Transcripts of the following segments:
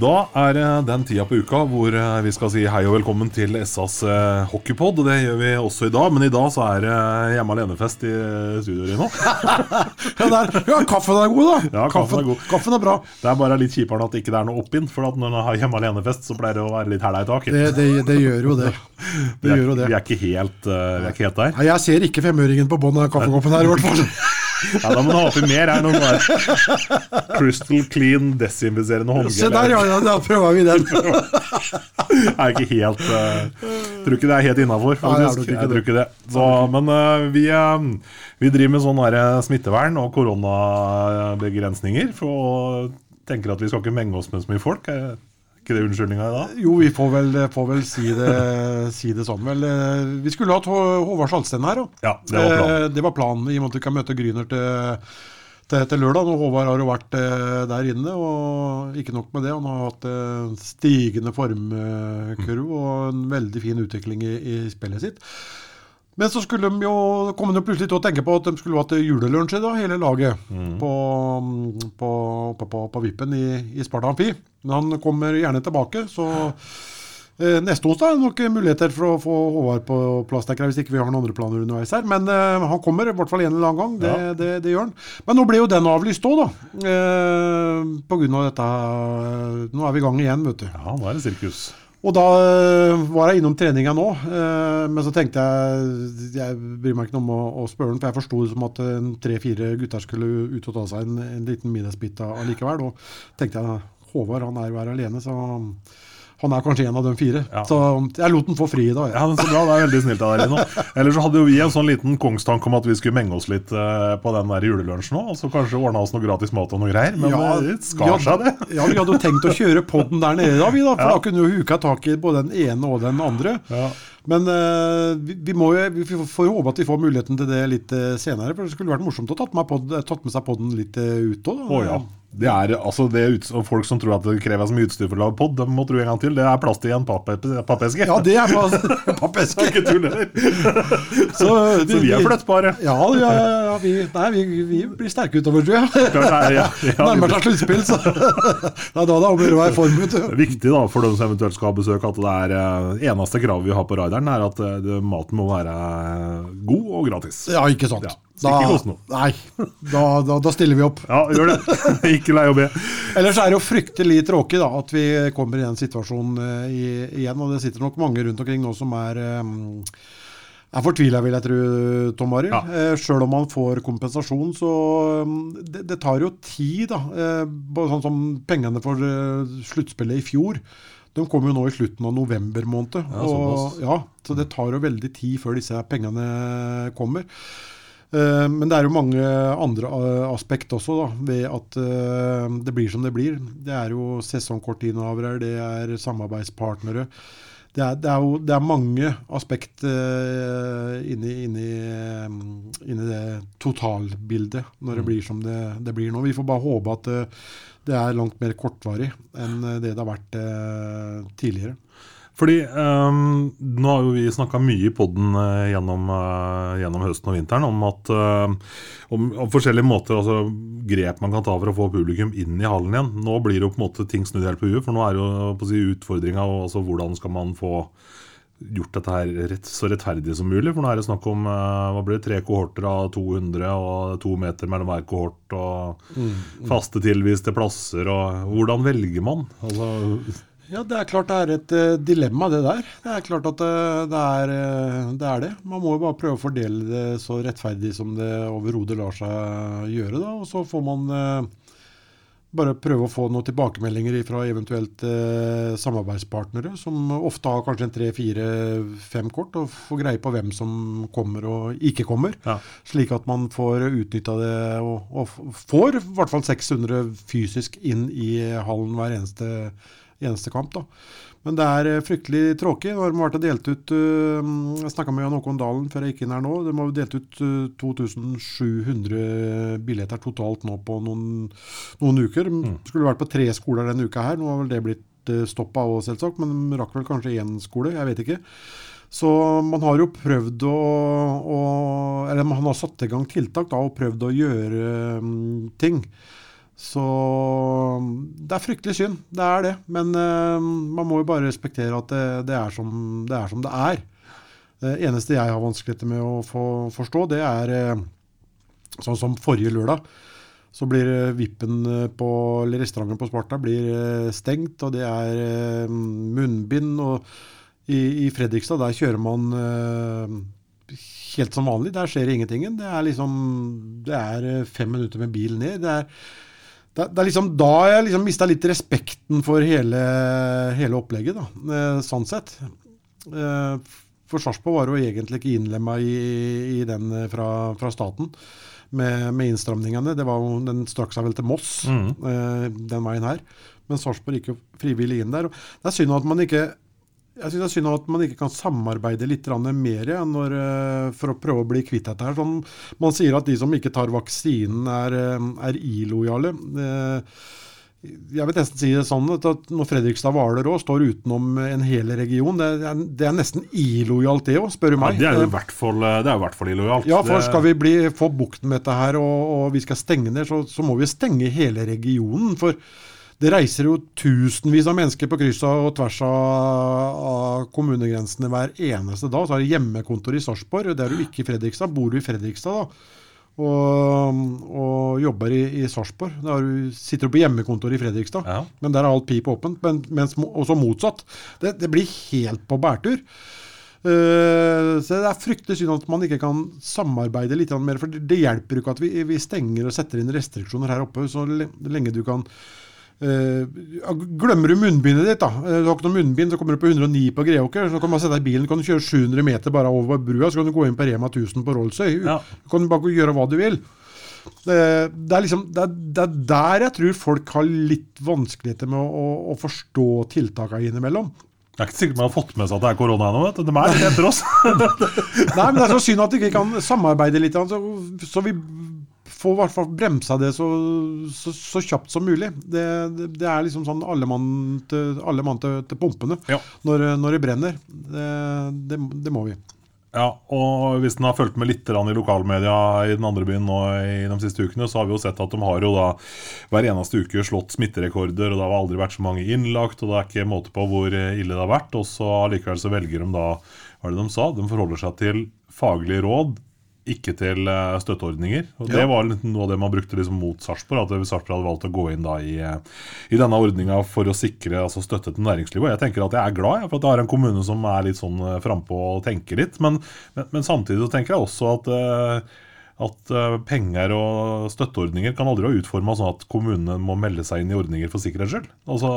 Da er det den tida på uka hvor eh, vi skal si hei og velkommen til SAS eh, hockeypod. Det gjør vi også i dag, men i dag så er det hjemme alene-fest i studioet studio, nå Ja, der. ja, kaffen er god, da. Ja, kaffen er god. Kaffen er bra. Det er bare litt kjipere at det ikke er noe oppinn, for når man har hjemme alene-fest, så pleier det å være litt hæla i taket. Det, det, det gjør jo det. Det Vi er, gjør jo det. vi er ikke helt, eh, vi er ikke helt der. Nei, jeg ser ikke femøringen på bånn av kaffekoppen her, i hvert fall. Ja, da må du ha oppi mer her. Noen Crystal clean, desinfiserende håndgel. Se der, ja, ja, da prøver vi den. er ikke helt uh, Tror ikke det er helt innafor, faktisk. Jeg tror ikke det. Så, men uh, vi, uh, vi driver med sånn smittevern og koronabegrensninger. For å tenker at vi skal ikke menge oss med så mye folk. Ikke det unnskyldninga i dag? Jo, vi får vel, får vel si, det, si det sånn, vel. Eh, Vi skulle hatt Håvard Salsten her. Ja, det var planen. Eh, Det var planen, i og med at vi kan møte Gryner til, til, til lørdag. Og Håvard har jo vært eh, der inne, og ikke nok med det. Han har hatt en stigende formkurv og en veldig fin utvikling i, i spillet sitt. Men så skulle de jo, kom de plutselig til å tenke på at de skulle ha til julelunsj i dag, hele laget, på, på, oppe på, på Vippen i, i Sparta Amfi. Men han kommer gjerne tilbake, så eh, neste onsdag er det nok muligheter for å få Håvard på plass, tenker jeg, hvis ikke vi har noen andre planer underveis her. Men eh, han kommer i hvert fall en eller annen gang, det, Ja. det, det gjør han. Men nå ble jo den avlyst òg, da. Eh, på grunn av dette. eh, Nå er vi i gang igjen, vet du. Ja, nå er det sirkus. Og da øh, var jeg innom treninga nå, øh, men så tenkte jeg Jeg bryr meg ikke noe om å, å spørre den, for jeg forsto det som at øh, tre-fire gutter skulle ut og ta seg en, en liten middagsbit allikevel. Og tenkte jeg Håvard han er jo her alene, så han er kanskje en av de fire. Ja. Så jeg lot den få fri i dag. Ja, Så bra, det er veldig snilt av deg, Lino. Ellers så hadde jo vi en sånn liten kongstanke om at vi skulle menge oss litt eh, på den der julelunsjen òg. Altså kanskje ordna oss noe gratis mat og noe greier. Men ja, det skar vi seg, det. Ja, vi hadde jo tenkt å kjøre podden der nede, da, vi da, for da kunne jo huka tak i både den ene og den andre. Ja. Men uh, vi, vi, må jo, vi får håpe at vi får muligheten til det litt eh, senere. For det skulle vært morsomt å tatt med, pod, tatt med seg podden litt ut òg. Å ja. Det er, altså det er og Folk som tror at det krever så mye utstyr for å lage pod, de må tro en gang til. Det er plass til en pappeske. Ja, det er plass pappeske. ikke tull heller. Så, Så vi er flyttbare. Ja, ja, ja, vi, nei, vi, vi blir sterke utover, tror jeg. Klart er- ja, ja, Nærmer seg sluttspill, så det er da det å være i form. Det er viktig da, for de som eventuelt skal ha besøk, at det er eh, eneste kravet vi har på rideren, er at eh, det, maten må være eh, god og gratis. Ja, ikke sant. Ja, ikke noe. Nei, da, da, da stiller vi opp. Ja, gjør det. ikke lei å be. Ellers er det jo fryktelig tråkig da, at vi kommer i den situasjonen uh, i, igjen. Og det sitter nok mange rundt omkring nå som er um, er fortvila, vil jeg tro, Tom Arild. Ja. Eh, Sjøl om man får kompensasjon, så um, det, det tar jo tid. da. Eh, sånn som pengene for eh, sluttspillet i fjor. De kom jo nå i slutten av november måned. Ja, og, ja, så det tar jo veldig tid før disse pengene kommer. Eh, Men det er jo mange andre eh, aspekt også, da, ved at eh, det blir som det blir. Det er jo sesongkortinnehavere, det er samarbeidspartnere. Det er, det er jo det er mange aspekt inni, inni, inni det totalbildet når det blir som det, det blir nå. Vi får bare håpe at det er langt mer kortvarig enn det det har vært tidligere. Fordi um, nå har jo vi snakka mye i poden gjennom, uh, gjennom høsten og vinteren om at uh, om, om forskjellige måter, altså grep man kan ta for å få publikum inn i hallen igjen. Nå blir det jo på en måte ting snudd helt på huet, for nå er jo på å si, utfordringa altså hvordan skal man få gjort dette her rett, så rettferdig som mulig. For nå er det snakk om eh, hva blir det, tre kohorter av 200 og to meter mellom hver kohort. Og faste tilviste plasser. og Hvordan velger man? Altså, Ja, det er klart det er et uh, dilemma, det der. Det er klart at uh, det, er, uh, det er det. Man må jo bare prøve å fordele det så rettferdig som det overhodet lar seg gjøre, da. Og så får man bare prøve å få noen tilbakemeldinger fra eventuelt samarbeidspartnere, som ofte har kanskje en tre, fire, fem kort, og få greie på hvem som kommer og ikke kommer. Ja. Slik at man får utnytta det og, og får i hvert fall 600 fysisk inn i hallen hver eneste eneste kamp. da. Men det er eh, fryktelig tråkig. Nå har de vært delt ut eh, Jeg snakka med Jan Håkon Dalen før jeg gikk inn her nå. De har delt ut eh, 2700 billetter totalt nå på noen, noen uker. De skulle vært på tre skoler denne uka her. Nå har vel det blitt stoppa òg, selvsagt. Men de rakk vel kanskje én skole. Jeg vet ikke. Så man har jo prøvd å, å Eller man har satt i gang tiltak da, og prøvd å gjøre um, ting. Så det er fryktelig synd, det er det. Men uh, man må jo bare respektere at det, det, er, som, det er som det er. Det eneste jeg har vanskeligheter med å få, forstå, det er uh, sånn som forrige lørdag. Så blir eh, vippen eh, på eller restauranten på Sparta blir stengt, og det er munnbind. og i, i Fredrikstad der kjører man helt som vanlig. Der skjer ingenting. Det er liksom Det er fem minutter med bil ned. Det er, det, det er liksom da jeg liksom mista litt respekten for hele, hele opplegget, da, eh, sånn sett. Eh, For Sarpsborg var jo egentlig ikke innlemma i, i den eh, fra, fra staten med, med innstramningene. Det var jo, den strakk seg vel til Moss, eh, den veien her. Men Sarpsborg gikk jo frivillig inn der. Det er synd at man ikke jeg synes det er synd at man ikke kan samarbeide litt mer ja, når, eh, for å prøve å bli kvitt dette. her. Sånn, man sier at de som ikke tar vaksinen, er, eh, er illojale. Eh, Jeg vil nesten si det sånn at når Fredrikstad Hvaler òg står utenom en hel region, det er, det er nesten illojalt det òg, spør du Ja, meg. det er jo i hvert fall, fall illojalt. ja, for skal vi bli, få bukt med dette her, og, og vi skal stenge ned, så, så må vi stenge hele regionen. For det reiser jo tusenvis av mennesker på kryss og tvers av, av kommunegrensene hver eneste dag. Så er det hjemmekontor i Sarpsborg, det er du ikke i Fredrikstad. Bor du i Fredrikstad da, og, og jobber i, i Sarpsborg, da du, sitter du på hjemmekontor i Fredrikstad. Ja. Men der er alt pip åpent. Men, mens, også motsatt. Det, det blir helt på bærtur. Uh, så det er fryktelig synd at man ikke kan samarbeide litt mer. For det, det hjelper jo ikke at vi, vi stenger og setter inn restriksjoner her oppe så lenge du kan Glemmer du munnbindet ditt, da eh, Du har ikke noe munnbind, så kommer du på 109 på Greåker. Så kan man sette deg i bilen, kan du kjøre 700 meter bare over brua, så kan du gå inn på Rema 1000 på Rollsøy. Ja. Du kan bare gjøre hva du vil. Det, det, er liksom, det, er, det er der jeg tror folk har litt vanskeligheter med å, å, å forstå tiltakene innimellom. Det er ikke sikkert man har fått med seg at det er korona ennå. De er etter oss. Nei, men det er så synd at vi ikke kan samarbeide litt, så, så vi får i hvert fall bremsa det så, så, så kjapt som mulig. Det, det, det er liksom sånn alle mann til, alle mann til, til pumpene Ja. når, når det brenner. Det, det, må vi. Ja, og Hvis en har fulgt med litt i lokalmedia i den andre byen nå i de siste ukene, så har vi jo sett at de har jo da hver eneste uke slått smitterekorder, og det har aldri vært så mange innlagt, og det er ikke måte på hvor ille det har vært. Og så allikevel så velger de da Hva er det de sa? De forholder seg til faglige råd, ikke til eh, støtteordninger. Og Det Ja. var noe av det man brukte liksom mot Sarpsborg. At Sarpsborg hadde valgt å gå inn da i, eh, i denne ordninga for å sikre altså, støtte til næringslivet. Og jeg tenker at jeg er glad jeg, for at jeg har en kommune som er litt sånn eh, frampå og tenker litt. Men, men, men samtidig så tenker jeg også at at penger og støtteordninger kan aldri være utforma sånn at kommunene må melde seg inn i ordninger for sikkerhets skyld. Altså,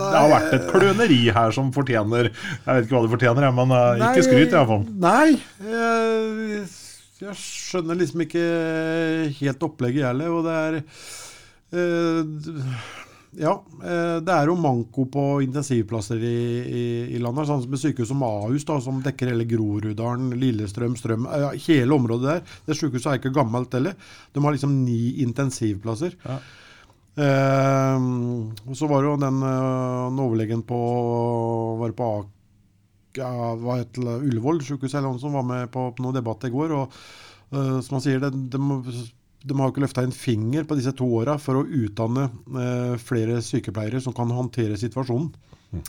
det har vært et kløneri her som fortjener Jeg vet ikke hva det fortjener, men nei, ikke skryt i hvert fall. Nei. Jeg, jeg skjønner liksom ikke helt opplegget, jeg heller. Og det er eh, Ja, eh, det er jo manko på intensivplasser i, i, i landet. Sånn som sykehus som Ahus, da, som dekker hele Groruddalen, Lillestrøm, Strøm ja, Hele området der. Det sykehuset er ikke gammelt heller. De har liksom ni intensivplasser. Ja. Eh, og så var det jo den den overlegen på Var på Ak hva Ullevål sykehus eller noen som var med på, på noen debatt i går. og uh, som han sier, det, de, de har jo ikke løfta en finger på disse to åra for å utdanne eh, flere sykepleiere som kan håndtere situasjonen.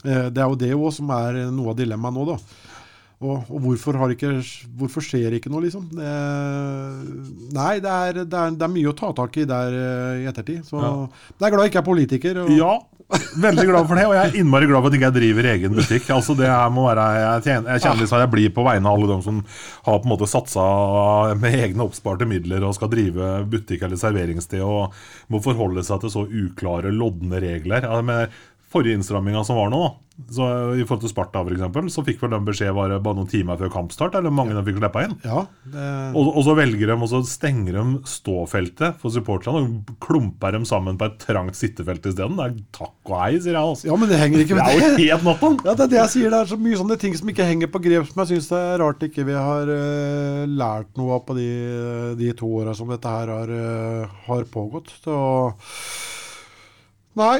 Eh, det er jo det òg som er noe av dilemmaet nå, da. Og, og hvorfor, har ikke, hvorfor skjer ikke noe, liksom? Eh, nei, det er, det, er, det er mye å ta tak i der eh, i ettertid. Så Ja. det er glad jeg ikke er politiker. Og, Ja, veldig glad for det. Og jeg er innmari glad for at jeg ikke driver egen butikk. Altså det her må være, Jeg kjenner, jeg at jeg blir på vegne av alle dem som har på en måte satsa med egne oppsparte midler og skal drive butikk eller serveringssted og må forholde seg til så uklare, lodne regler. Altså, forrige innstramminga som var nå, så i forhold til Sparta for eksempel, så fikk vel de beskjed bare, bare noen timer før kampstart, eller mange de fikk slippe inn. Ja, det, Og, og så velger de, og så stenger de ståfeltet for supporterne og klumper dem sammen på et trangt sittefelt isteden. Det er takk og hei, sier jeg. altså. ja, men det henger ikke med Det er jo helt natten. Ja, det er det jeg sier. Det er så mye sånne ting som ikke henger på grep, som jeg syns det er rart ikke vi har uh, lært noe av på de, de to åra som dette her har, uh, har pågått. Så Nei,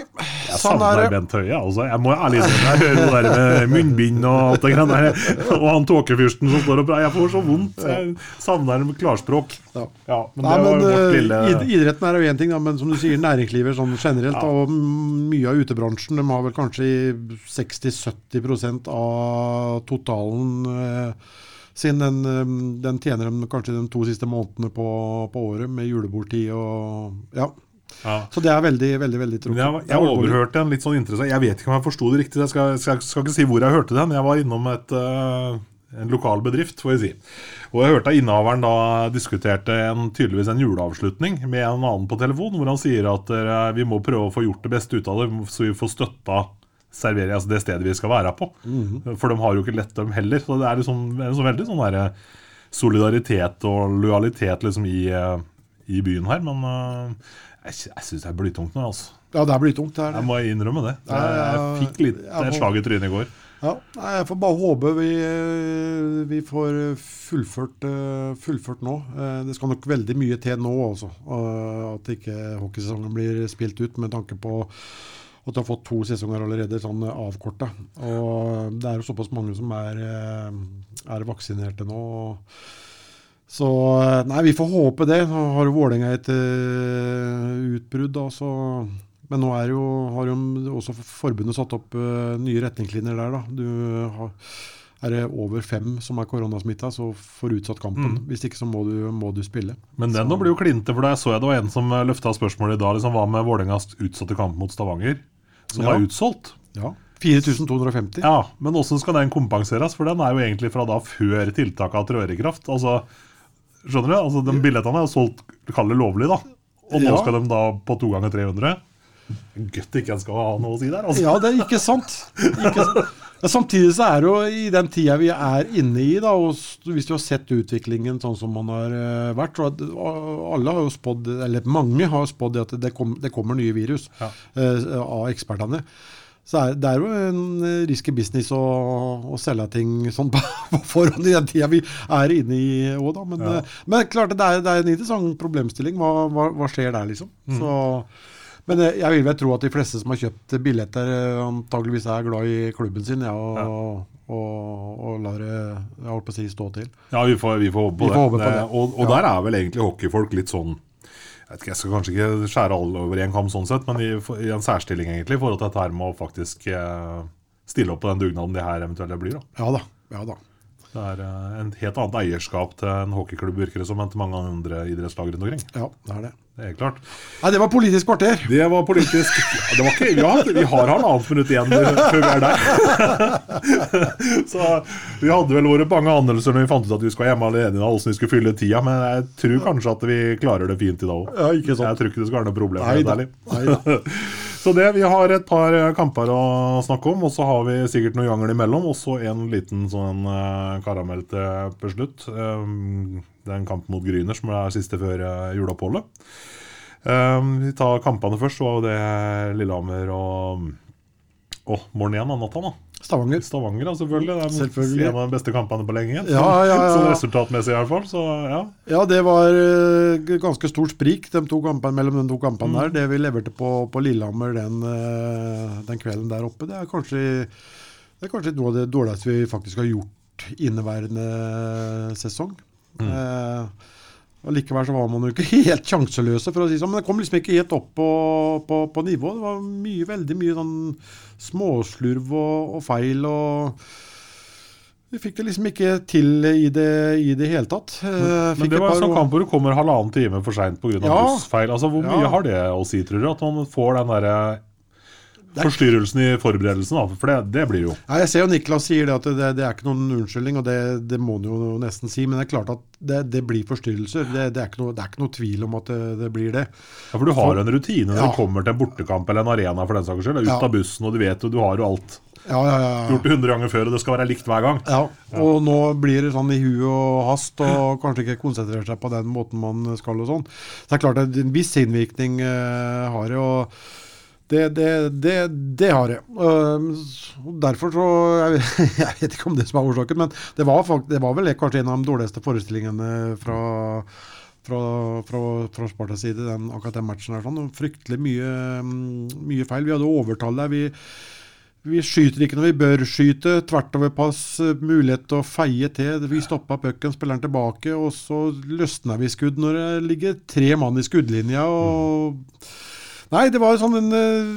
Jeg sånn er det. Bent Høie. Altså. Jeg må ærlig innrømme jeg hører det der med munnbind og alt det greiene der. Og han tåkefyrsten som står og prater. Jeg får så vondt. Jeg savner det med klarspråk. Ja. Ja, men Nei, det men eh, lille id- Idretten er jo én ting, da, men som du sier, næringslivet sånn generelt Ja. og mye av utebransjen de har vel kanskje 60-70% av totalen eh, sin. Den, eh, den tjener de kanskje de to siste månedene på, på året med julebordtid og Ja. Ja. Så det er veldig, veldig veldig Men jeg, jeg overhørte en litt sånn interessant Jeg vet ikke om jeg forsto det riktig, jeg skal, skal, skal ikke si hvor jeg hørte det. Men jeg var innom et, uh, en lokal bedrift, får jeg si. Og jeg hørte innehaveren da diskuterte en, tydeligvis en juleavslutning med en annen på telefon, hvor han sier at uh, vi må prøve å få gjort det beste ut av det, så vi får støtta servering, altså det stedet vi skal være på. For de har jo ikke lett, dem heller. Så det er liksom en så veldig sånn derre solidaritet og lojalitet liksom i, eh, i byen her. Men eh, jeg, jeg syns det er blytungt nå, altså. Ja, det er blytungt. Det er Jeg må innrømme det. Jeg, jeg fikk litt jeg et slag i trynet i går. Ja, jeg får bare håpe vi, vi får fullført, eh, fullført nå. Eh, Det skal nok veldig mye til nå, altså. eh, At ikke hockeysesongen blir spilt ut, med tanke på at du har fått to sesonger allerede sånn avkorta. Og det er jo såpass mange som er, eh, er vaksinerte nå. Så eh, nei, vi får håpe det. Nå har jo Vålerenga et uh, utbrudd, da, så men nå er jo, har jo også forbundet satt opp uh, nye retningslinjer der. da. Du har, er det over fem som er koronasmitta, så får utsatt kampen. Hvis ikke så må du, må du spille. Men den nå blir jo klinte, for der så jeg det var en som løfta spørsmålet i dag. Liksom, hva med Vålerengas utsatte kamp mot Stavanger, som Ja. er utsolgt? Ja. 4250. Ja, men åssen skal den kompenseres? For den er jo egentlig fra da før tiltaket trår i kraft. Altså, skjønner du? Altså, de Billettene er solgt kall det lovlig, da. Og nå Ja. skal de da på to ganger 300. Godt ikke en skal ha noe å si der, altså. Ja, det er ikke sant. Ikke sant. Men samtidig så er det jo i den tida vi er inne i, da, og hvis du har sett utviklingen sånn som man har eh, vært og Alle har jo spådd, eller mange har spådd at det, kom, det kommer nye virus Ja. uh, av ekspertene. Så er, det er jo en eh, risky business å, å selge ting sånn på, på forhånd i den tida vi er inne i òg, da. Men, Ja. eh, men klart det er, det er en interessant problemstilling. Hva, hva, hva skjer der, liksom? Så men eh, jeg vil vel tro at de fleste som har kjøpt billetter, antageligvis er glad i klubben sin ja, og, Ja. og, og lar det jeg holdt på å si, stå til. Ja, vi får, vi får håpe på det. håpe på det. Og, og der er vel egentlig hockeyfolk litt sånn jeg, jeg skal kanskje ikke skjære alle over en kam sånn sett, men i, i en særstilling egentlig i forhold til dette her med å faktisk eh, stille opp på den dugnaden det her eventuelt blir. da. Ja da. ja da. Det er eh, en helt annet eierskap til en hockeyklubb virker det som enn til mange andre idrettslag rundt omkring. Ja, det er det. Det er klart. Nei, det var Politisk kvarter. Det var politisk ja, det var ikke, ja, Vi har halvannet minutt igjen før vi er der. Så Vi hadde vel våre bange anelser når vi fant ut at vi skulle hjemme alene, da, hvordan vi skulle fylle tida, men jeg tror kanskje at vi klarer det fint i dag òg. Ja. Jeg tror ikke det skal være noe problem. Nei da. Nei da. Så det, Vi har et par eh, kamper å snakke om, og så har vi sikkert noe jangel imellom. Og så en liten sånn uh, karamell til på slutt. Um, det er en kamp mot Gryner, som er siste før juleoppholdet. Vi tar kampene først. Så var jo det Lillehammer og Å, morgen igjen natta, da. Stavanger. Stavanger, selvfølgelig. Det er Selvfølgelig. en av de beste kampene på lenge. Ja, ja, ja. Sånn resultatmessig, i hvert fall. Så ja. Ja, det var eh, ganske stort sprik de to kampene, mellom de to kampene der. Det vi leverte på, på Lillehammer den, eh, den kvelden der oppe, det er, kanskje, det er kanskje noe av det dårligste vi faktisk har gjort inneværende sesong. Eh, og Likevel så var man jo ikke helt sjanseløse, for å si sånn. Men det kom liksom ikke helt opp på, på, på nivå. Det var mye, veldig mye sånn småslurv og, og feil. og vi fikk det liksom ikke til i det, i det hele tatt. Fikk Men det var en sånn kamp hvor du kommer halvannen time for seint pga. Ja. bussfeil. Altså, hvor mye Ja. har det å si, tror du? At man får den derre forstyrrelsen i forberedelsen, da, for det, det blir jo. Ja, jeg ser jo Niklas sier det at det, det er ikke noen unnskyldning, og det, det må han jo nesten si. Men det er klart at det, det blir forstyrrelser. Det, det, er ikke noe, det er ikke noe tvil om at det, blir det. Ja, For du har jo en rutine når Ja. du kommer til en bortekamp eller en arena for den saks skyld. Ut Ja. av bussen, og du vet jo du har jo alt. Ja, ja, ja. Gjort det 100 ganger før, og det skal være likt hver gang. Ja, og nå blir det sånn i huet og hast, og kanskje ikke konsentrere seg på den måten man skal og sånn. Så det er klart at en viss innvirkning uh, har det, og det, det, det, det har jeg. Derfor så jeg, jeg vet ikke om det som er årsaken, men det var, fakt, det var vel kanskje en av de dårligste forestillingene fra fra, fra, fra Spartas side, den, akkurat den matchen. her sånn. Fryktelig mye, mm, mye feil. Vi hadde overtall der. Vi, vi skyter ikke når vi bør skyte. Tvertoverpass, pass, mulighet til å feie til. Vi stoppa pucken, spilleren tilbake, og så løsner vi skudd når det ligger tre mann i skuddlinja. og... Nei, det var sånn en, eh,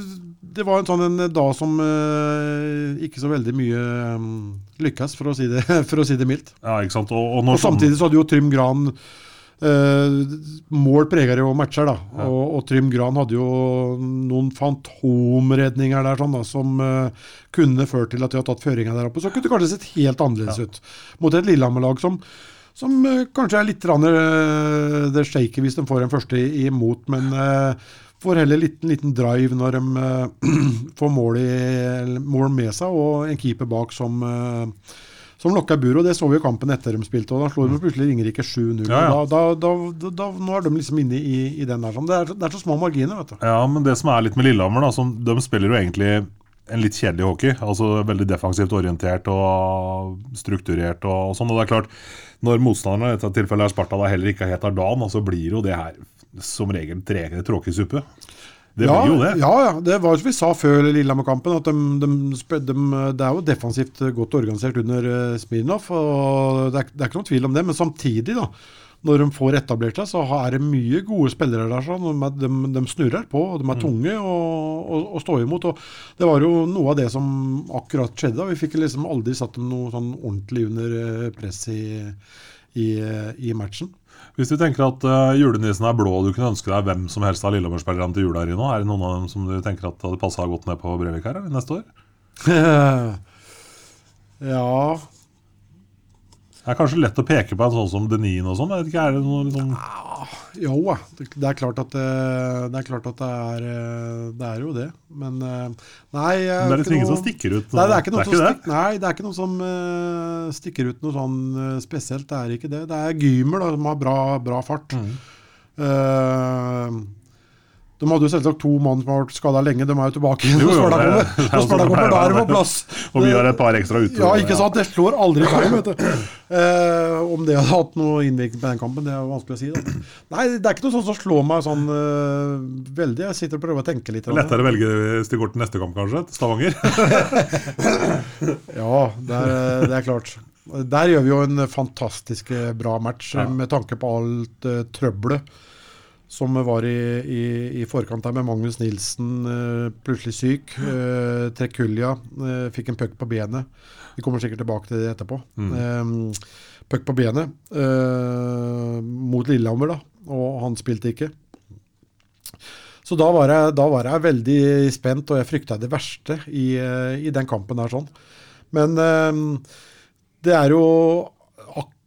det var en sånn en dag som eh, ikke så veldig mye eh, lykkes, for å si det, for å si det mildt. Ja, ikke sant? Og, og Og samtidig så hadde jo Trym Gran Uh, Mål preger jo matcher, da. Og, og Trym Gran hadde jo noen fantomredninger der sånn da, som uh, kunne ført til at de hadde tatt føringa der oppe. Så kunne det kanskje sett helt annerledes ut mot et Lillehammer-lag som som uh, kanskje er litt rann, eh, det shaker hvis de får en første imot, men eh, får heller liten, liten drive når de eh, får mål, i, mål med seg, og en keeper bak som eh, som lokka bur, og det så vi i kampen etter de spilte. og Da slo de plutselig Ringerike 7-0. Ja, ja. Da, da, da, da, da, nå er de liksom inne i, i den der. Sånn. Det, er, det er så små marginer, vet du. Ja, men det som er litt med Lillehammer, da, som, de spiller jo egentlig en litt kjedelig hockey. altså Veldig defensivt orientert og strukturert og, og sånn. og det er klart, Når motstanderne i dette tilfellet er Sparta da heller ikke heter Dan, så blir jo det her som regel tråkingsuppe. Det ja, blir jo det. Ja, ja. Det var som vi sa før Lillehammer-kampen, at de, de, de, det er jo defensivt godt organisert under uh, Smirnov. og det er, det er ikke noen tvil om det, men samtidig, da, når de får etablert seg, så er det mye gode spillere der. Sånn, de, de, de snurrer på, og Mm. de er tunge å stå imot. og Det var jo noe av det som akkurat skjedde. Vi fikk liksom aldri satt dem noe sånn ordentlig under eh, press i, i, eh, i matchen. Hvis du tenker at uh, julenissen er blå, og du kunne ønske deg hvem som helst av Lillehammer-spillerne til jula her i nå, er det noen av dem som du tenker at hadde passa godt ned på Brevik her neste år? ja Det er kanskje lett å peke på en sånn som Denin og sånn. ikke, er det noe liksom... Jo det, er klart at det, det er klart at det er eh, Det er jo det. Men eh, nei Men det er liksom ikke ingen som stikker ut? Nei, det er ikke noe, det som, er nei, det er ikke noe som eh, stikker ut noe sånn eh, spesielt. Det er ikke det. Det er Gymer da, som har bra, bra fart. Mm. Eh, de hadde jo selvsagt to mann som har vært skada lenge. De er jo tilbake igjen. Jo, jo, det- det det da er. er de på plass. Og vi har et par ekstra ute. Ja, ikke sant? Det slår aldri feil, vet du. Eh, om det hadde hatt noe innvirkning på den kampen, det er jo vanskelig å si. Da. Nei, det er ikke noe sånt som slår meg sånn uh, veldig. Jeg sitter og prøver å tenke litt. Lettere å velge går til neste kamp, kanskje? Til Stavanger? Ja, det er, det er klart. Der gjør vi jo en fantastisk eh, bra match, Ja. med tanke på alt uh, trøbbelet som var i, i, i forkant der med Magnus Nilsen eh, plutselig syk. Uh, Trekulja eh, fikk en puck på benet. Vi kommer sikkert tilbake til det etterpå. Mm. puck på benet eh, mot Lillehammer, da, og han spilte ikke. Så da var, jeg, da var jeg veldig spent, og jeg frykta det verste i, eh, i den kampen der. sånn. Men eh, det er jo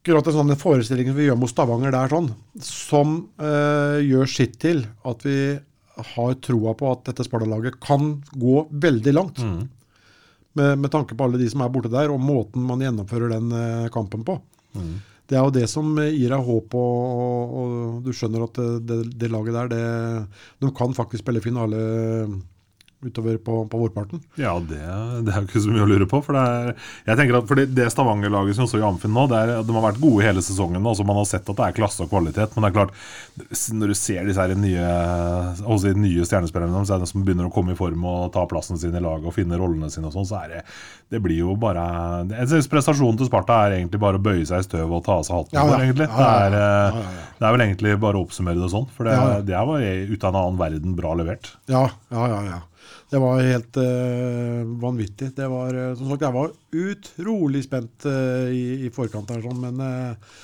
akkurat en sånn forestilling som vi gjør mot Stavanger der, sånn, som eh, gjør sitt til at vi har troa på at dette Sparta-laget kan gå veldig langt. Med, med tanke på alle de som er borte der, og måten man gjennomfører den eh, kampen på. Det er jo det som eh, gir deg håp, og, og, og du skjønner at det, det, det laget der, det, de kan faktisk spille finale utover på, på vårparten. Ja, det, det er jo ikke så mye å lure på. For det, er, jeg tenker at for det, Stavanger-laget som så i Amfinn nå, det er, de har vært gode hele sesongen. Altså man har sett at det er klasse og kvalitet. Men det er klart, når du ser disse her nye, også de nye stjernespillerne så er det som begynner å komme i form og ta plassen sin i laget og finne rollene sine og sånn, så er det det blir jo bare Jeg synes prestasjonen til Sparta er egentlig bare å bøye seg i støvet og ta av seg hatten. Ja, ja. egentlig. Det, er, eh, det er vel egentlig bare å oppsummere det sånn. For det, Ja, ja. det var ut av en annen verden bra levert. Ja, ja, ja. ja. Det var helt uh, vanvittig. Det var, eh, som sagt, jeg var utrolig spent uh, i, i forkant her, sånn, men uh,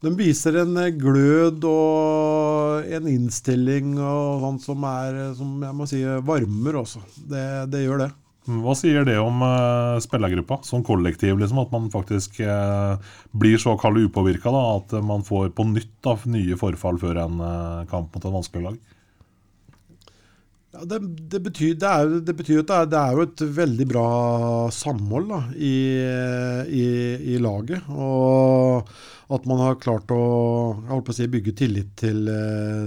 de viser en glød og en innstilling og sånt som er som jeg må si varmer også. Det, det gjør det. Hva sier det om uh, spillergruppa som kollektiv? liksom, At man faktisk uh, blir så kald upåvirka at man får på nytt da, nye forfall før en uh, kamp mot et vanskelig lag? Ja, det, det, betyr, det, er, det, betyr, at det er, det er, jo et veldig bra samhold da, i, i, i, laget. Og at man har klart å, å si, bygge tillit til,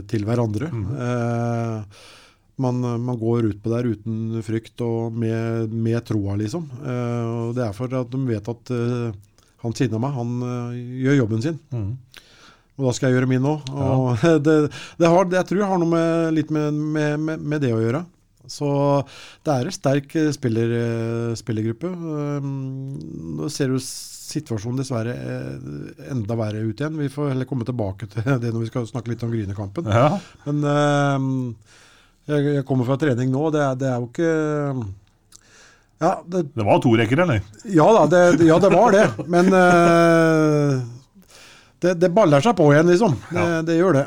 til hverandre. Mm. Eh, man, man, går ut på der uten frykt og med, med troa, liksom. Eh, og det er for at de vet at eh, han siden av meg, han uh, gjør jobben sin. Mm. Og da skal jeg gjøre min òg. Ja. det, det, har, jeg tror det har noe med, litt med, med, med, det å gjøre. Så det er en sterk spiller, spillergruppe. Nå ser jo situasjonen dessverre enda verre ut igjen. Vi får heller komme tilbake til det når vi skal snakke litt om Grynekampen. Ja. Men jeg, jeg, kommer fra trening nå, det er, det er jo ikke ja, det, det, var to rekker, eller? Ja da, det, ja, det var det. Men uh, det, baller seg på igjen, liksom. Ja. Det, gjør det.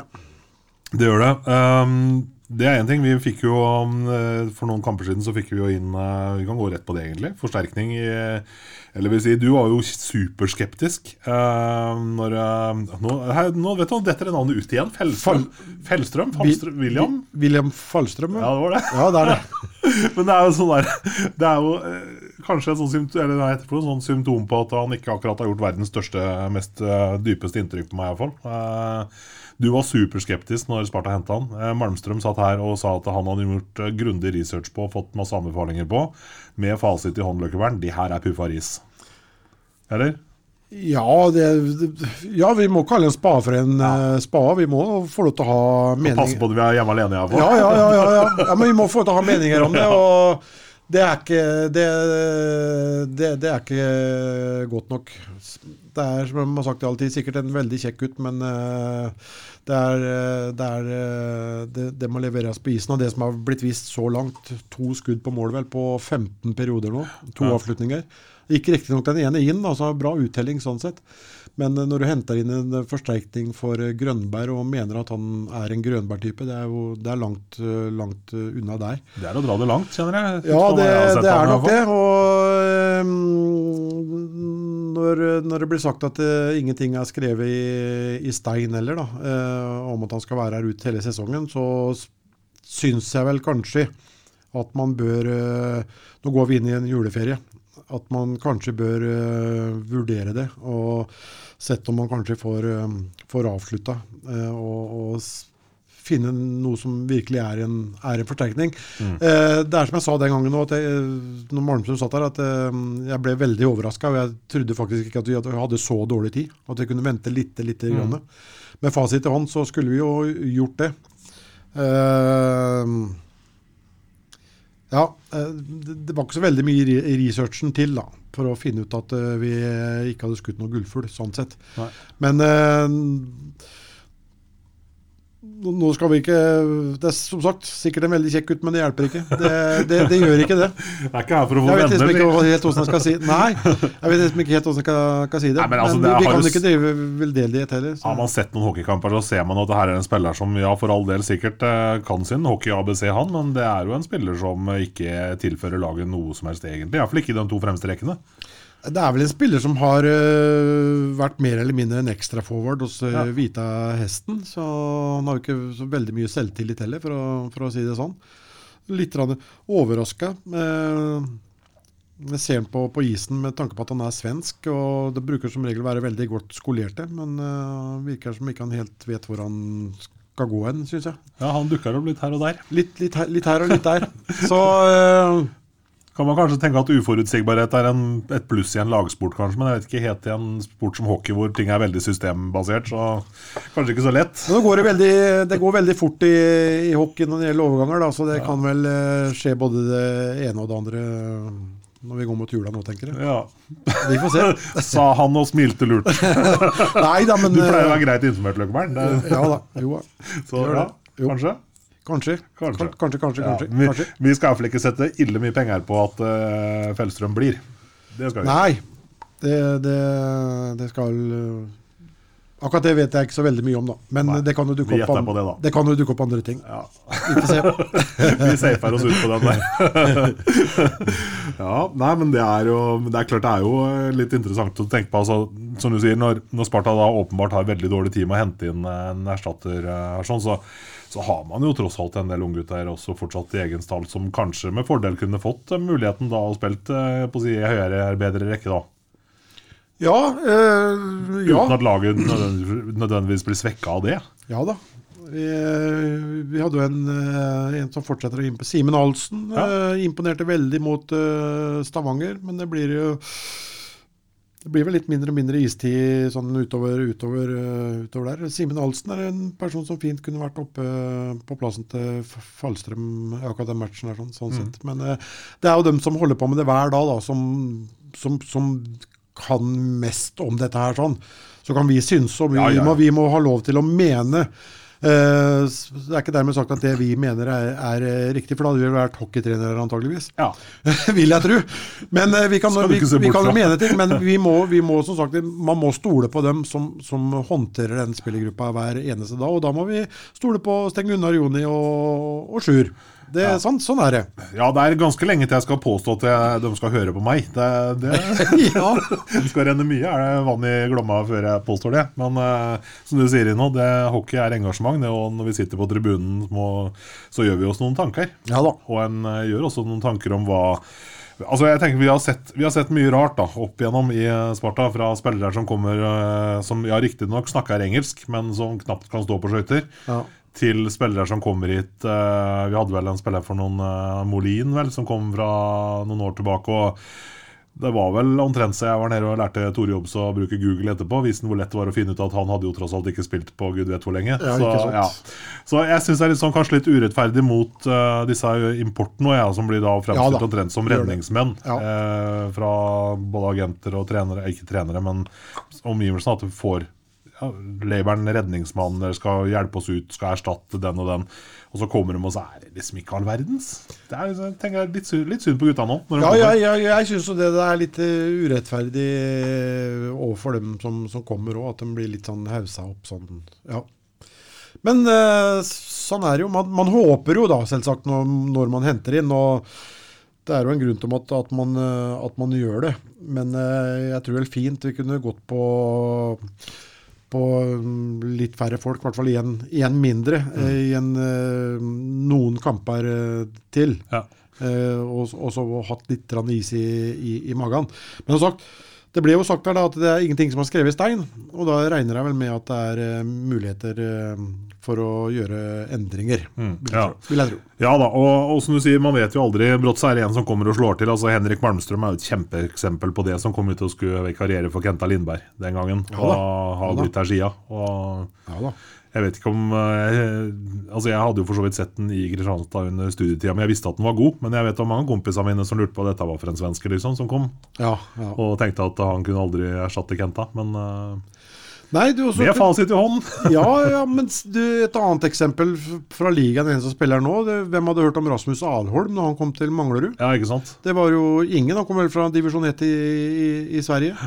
Det gjør det. Um, det er én ting. Vi fikk jo um, For noen kamper siden så fikk vi jo inn uh, Vi kan gå rett på det, egentlig. Forsterkning i eller vil si, du var jo superskeptisk. Uh, når, nå, her, nå, vet du, detter navnet ut igjen. Fellstrøm? Fellstrøm? Fallstrøm William? William Fallstrøm, ja. det var det. Ja, det er det. Men det er jo sånn der Det er jo kanskje et sånt sånn symptom på at han ikke akkurat har gjort verdens største, mest dypeste inntrykk på meg, iallfall. Du var superskeptisk når Sparta henta han. Malmstrøm satt her og sa at han hadde gjort grundig research på og fått masse anbefalinger på. Med fasit i hånd, Løkkevern. De her er puffa ris. Eller? Ja, det, ja, vi må kalle en spade for en ja. spade. Vi må få lov til å ha meninger Passe på at vi er hjemme alene, iallfall. Ja, ja, ja, ja, ja. ja, men vi må få lov til å ha meninger om det. og det er ikke det, det, det, er ikke godt nok. Det er som jeg har sagt alltid, sikkert en veldig kjekk gutt, men uh, det, er, det, er, det, det, må leveres på isen. Og det som har blitt vist så langt, to skudd på mål vel på 15 perioder nå, to avslutninger. Gikk riktignok den ene inn, altså bra uttelling sånn sett. Men eh, når du henter inn en forsterkning for eh, Grønberg og mener at han er en Grønberg-type, det er jo det er langt, eh, langt, unna der. Det er å dra det langt, kjenner jeg. Ja, det, det er nok det. Og når, når, det blir sagt at uh, ingenting er skrevet i, i stein heller, da, uh, om at han skal være her ut hele sesongen, så syns jeg vel kanskje at man bør uh, Nå går vi inn i en juleferie at man kanskje bør vurdere det. Og sett om man kanskje får, får avslutta. Og, og, finne noe som virkelig er en, er en forsterkning. Mm. Eh, det er som jeg sa den gangen at jeg, når Malmstrøm satt der, at jeg ble veldig overraska. Og jeg trodde faktisk ikke at vi hadde så dårlig tid. At vi kunne vente litt. litt mm. Grann. Med fasit i hånd så skulle vi jo gjort det. Eh, ja, eh, det var ikke så veldig mye i researchen til da, for å finne ut at eh, vi ikke hadde skutt noe gullfugl, sånn sett. Nei. Men eh, nå skal vi ikke Det er som sagt sikkert en veldig kjekk gutt, men det hjelper ikke. Det, det, det gjør ikke det. Jeg er ikke her for å få venner. Jeg vet liksom ikke helt hvordan jeg skal si Nei, jeg vet liksom ikke helt hvordan jeg skal, skal si det. Nei, men, altså, men vi kan ikke drive veldedighet heller. Så. Har man sett noen hockeykamper, så ser man at det her er en spiller som ja, for all del sikkert eh, kan sin hockey-ABC, han, men det er jo en spiller som ikke tilfører laget noe som helst, egentlig. Iallfall ikke de to fremste rekkene. Det er vel en spiller som har uh, vært mer eller mindre en ekstra forward hos uh, ja. Vita Hesten. Så han har jo ikke så veldig mye selvtillit heller, for å, for å si det sånn. Litt overraska. Uh, jeg ser han på, på, isen med tanke på at han er svensk, og det bruker som regel å være veldig godt skolerte, men uh, virker som ikke han helt vet hvor han skal gå hen, syns jeg. Ja, han dukker opp litt her og der. Litt, litt, her, litt her, og litt der. Så kan man kanskje tenke at uforutsigbarhet er en, et pluss i en lagsport, kanskje, men jeg vet ikke helt i en sport som hockey hvor ting er veldig systembasert, så kanskje ikke så lett. Går det, veldig, det går veldig fort i, i, hockey når det gjelder overganger, da, så det ja. kan vel uh, skje både det ene og det andre når vi går mot jula nå, tenker jeg. Ja. Vi får se. Sa han og smilte lurt. Nei da, men Du pleier å være greit informert, Løkkeberg. Ja da. Jo, da. så, ja, kanskje? Kanskje. Kanskje, kanskje. kanskje, ja, kanskje. Vi, vi, skal iallfall ikke sette ille mye penger på at uh, Fellstrøm blir. Det skal vi Nei, det, det, det skal uh, Akkurat det vet jeg ikke så veldig mye om, da. Men Nei, det kan jo dukke opp, det, det kan jo dukke opp andre ting. Ja. Vi safer oss ut på den der. ja, nei, men det er jo Det er klart det er jo eh, litt interessant å tenke på. Altså, som du sier, når, når Sparta da åpenbart har veldig dårlig tid med å hente inn en erstatter, eh, her sånn, så, så har man jo tross alt en del unggutter også fortsatt i egen stall som kanskje med fordel kunne fått eh, muligheten da og spilt eh, på å si høyere, bedre rekke, da. Ja, øh, ja. Uten at laget nødvendigvis, blir svekka av det. Ja da. Vi, vi hadde jo en, en som fortsetter å imponere. Simen Ahlsen Ja. imponerte veldig mot Stavanger, men det blir jo det blir vel litt mindre og mindre istid sånn utover, utover, eh, utover der. Simen Alsen er en person som fint kunne vært oppe på plassen til Fallstrøm akkurat den matchen. Der, sånn, sånn sett. Men eh, det er jo dem som holder på med det hver dag, da, som, som, som kan mest om dette her. sånn. Så kan vi synse, og vi, Ja, ja. Må, vi må ha lov til å mene. S- det er ikke dermed sagt at det vi mener er, er eh, riktig, for da hadde vi vært hockeytrenere antageligvis. Ja. Vil jeg tro. Men uh, vi kan, vi, vi kan mene ting, men vi må, vi må som sagt, man må stole på dem som, som håndterer den spillergruppa hver eneste dag. Og da må vi stole på Sten Gunnar, Joni og, og Sjur. Det, sånn, sånn er det. ja, det er ganske lenge til jeg skal påstå at jeg, de skal høre på meg. Det, det, ja. Det skal renne mye, er det vann i Glomma før jeg påstår det. Men uh, som du sier nå, det, hockey er engasjement. Det, og når vi sitter på tribunen, må, så gjør vi oss noen tanker. ja da. Og en uh, gjør også noen tanker om hva Altså jeg tenker Vi har sett, vi har sett mye rart da opp igjennom i eh, Sparta fra spillere som kommer Som ja, riktignok snakker engelsk, men som knapt kan stå på skøyter. Ja. Til spillere som kommer hit eh, Vi hadde vel en spiller for noen eh, Molin, vel, som kom fra noen år tilbake. og det var vel omtrent så jeg var nede og lærte Tore Jobs å bruke Google etterpå. Viste hvor lett det var å finne ut at han hadde jo tross alt ikke spilt på gud vet hvor lenge. Ja, så, ja. så jeg syns det er litt sånn, kanskje litt urettferdig mot uh, disse importene, ja, som blir da Ja fremstilt da, omtrent som redningsmenn. Ja. eh, fra både agenter og trenere, ikke trenere, men omgivelsene. At du får ja, labelen redningsmann skal hjelpe oss ut, skal erstatte den og den. Og så kommer de, og så er det liksom ikke all verdens. Det er jeg tenker jeg, litt, litt synd på gutta nå. ja, Ja, kommer. jeg, syns jo det, det er litt eh, urettferdig eh, overfor dem som, som kommer òg, at de blir litt sånn haussa opp sånn. Ja. Men eh, sånn er det jo. Man, man håper jo da, selvsagt, når, når man henter inn. og det er jo en grunn til at, at, man, at man gjør det. Men jeg tror vel fint vi kunne gått på på mm, litt færre folk, i hvert fall igjen mindre, mm. igjen en, noen kamper eh, til. Ja. Eh, og så hatt litt is i, i, i magen. Men som sagt, det ble jo sagt her da at det er ingenting som er skrevet i stein, og da regner jeg vel med at det er eh, muligheter eh, for å gjøre endringer, vil, jeg ja. tro, vil jeg tro. Ja da, og, og som du sier, man vet jo aldri. Brått så er det en som kommer og slår til. altså Henrik Malmstrøm er jo et kjempeeksempel på det, som kom ut og skulle vikariere for Kenta Lindberg den gangen. Ja og da. har Ja da. blitt der sida. Og Ja da. Jeg vet ikke om jeg, Altså Jeg hadde jo for så vidt sett den i Kristianstad under studietida, men jeg visste at den var god. Men jeg vet om mange kompiser mine som lurte på hva dette var for en svenske, liksom, som kom. Ja, ja. Og tenkte at han kunne aldri erstatte Kenta. Men eh, Nei, du også, med fasit i hånden ja, ja, men du, et annet eksempel fra ligaen, en som spiller nå. Det, hvem hadde hørt om Rasmus Alholm når han kom til Manglerud? Ja, ikke sant? Det var jo ingen. Han kom vel fra divisjon 1 i, i, i Sverige.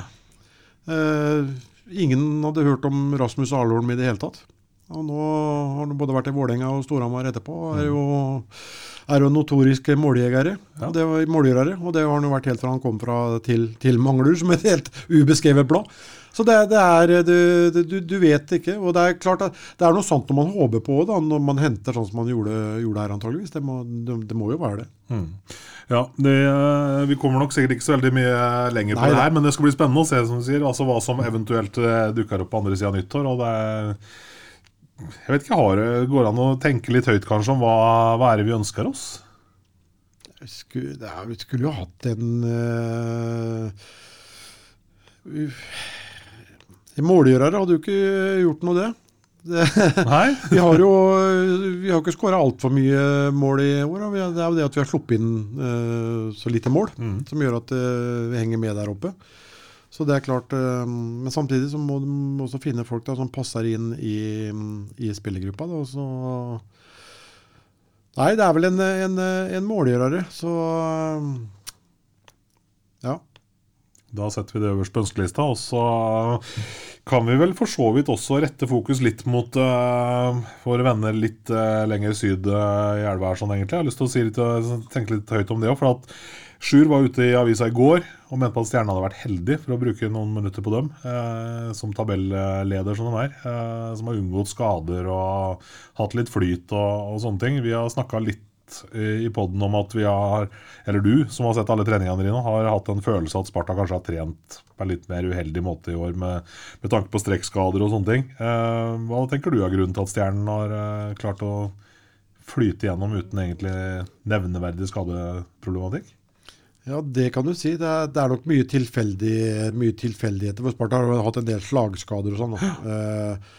Uh, ingen hadde hørt om Rasmus Alholm i det hele tatt. Og nå har han både vært i Vålerenga og Storhamar etterpå. Er jo, er jo notoriske måljegere. Ja. Og det var målgjørere. Og det har han jo vært helt fra han kom fra til, til Manglerud, som et helt ubeskrevet blad. Så det, det er du, du, du vet ikke. Og det er klart at det er noe sant når man håper på det, når man henter sånn som man gjorde, gjorde her, antageligvis. Det må, det, det må jo være det. Ja, det, eh, Vi kommer nok sikkert ikke så veldig mye lenger på Nei, det her, men det skal bli spennende å se som du sier, altså hva som eventuelt eh, dukker opp på andre sida av nyttår. og det er jeg vet ikke, har Går det an å tenke litt høyt kanskje om hva, hva er det vi ønsker oss? Skulle, det er, vi skulle jo hatt en uh, Målgjørere hadde jo ikke gjort noe, det. det vi har jo vi har ikke skåra altfor mye mål i år. og Det er jo det at vi har sluppet inn uh, så lite mål, som gjør at uh, vi henger med der oppe. Så det er klart, eh, Men samtidig så må du også finne folk da, som passer inn i, i spillergruppa. Da, så Nei, det er vel en, en, en målgjørere, så ja. Da setter vi det øverst på ønskelista. Og så kan vi vel for så vidt også rette fokus litt mot uh, våre venner litt uh, lenger syd uh, i elva her, sånn egentlig. Jeg har lyst til å si litt, tenke litt høyt om det òg. For at Sjur var ute i avisa i går og mente på at Stjernen hadde vært heldig for å bruke noen minutter på dem eh, som tabelleder, som de er. som har unngått skader og hatt litt flyt og, og sånne ting. Vi har snakka litt i poden om at vi har, eller du som har sett alle treningene dine, har hatt en følelse at Sparta kanskje har trent på en litt mer uheldig måte i år med, med tanke på strekkskader og sånne ting. Eh, hva tenker du er grunnen til at Stjernen har eh, klart å flyte gjennom uten egentlig nevneverdig skadeproblematikk? Ja, det kan du si. Det er, det er nok mye, tilfeldig, mye tilfeldigheter. For Sparta har hatt en del slagskader og sånn. Uh,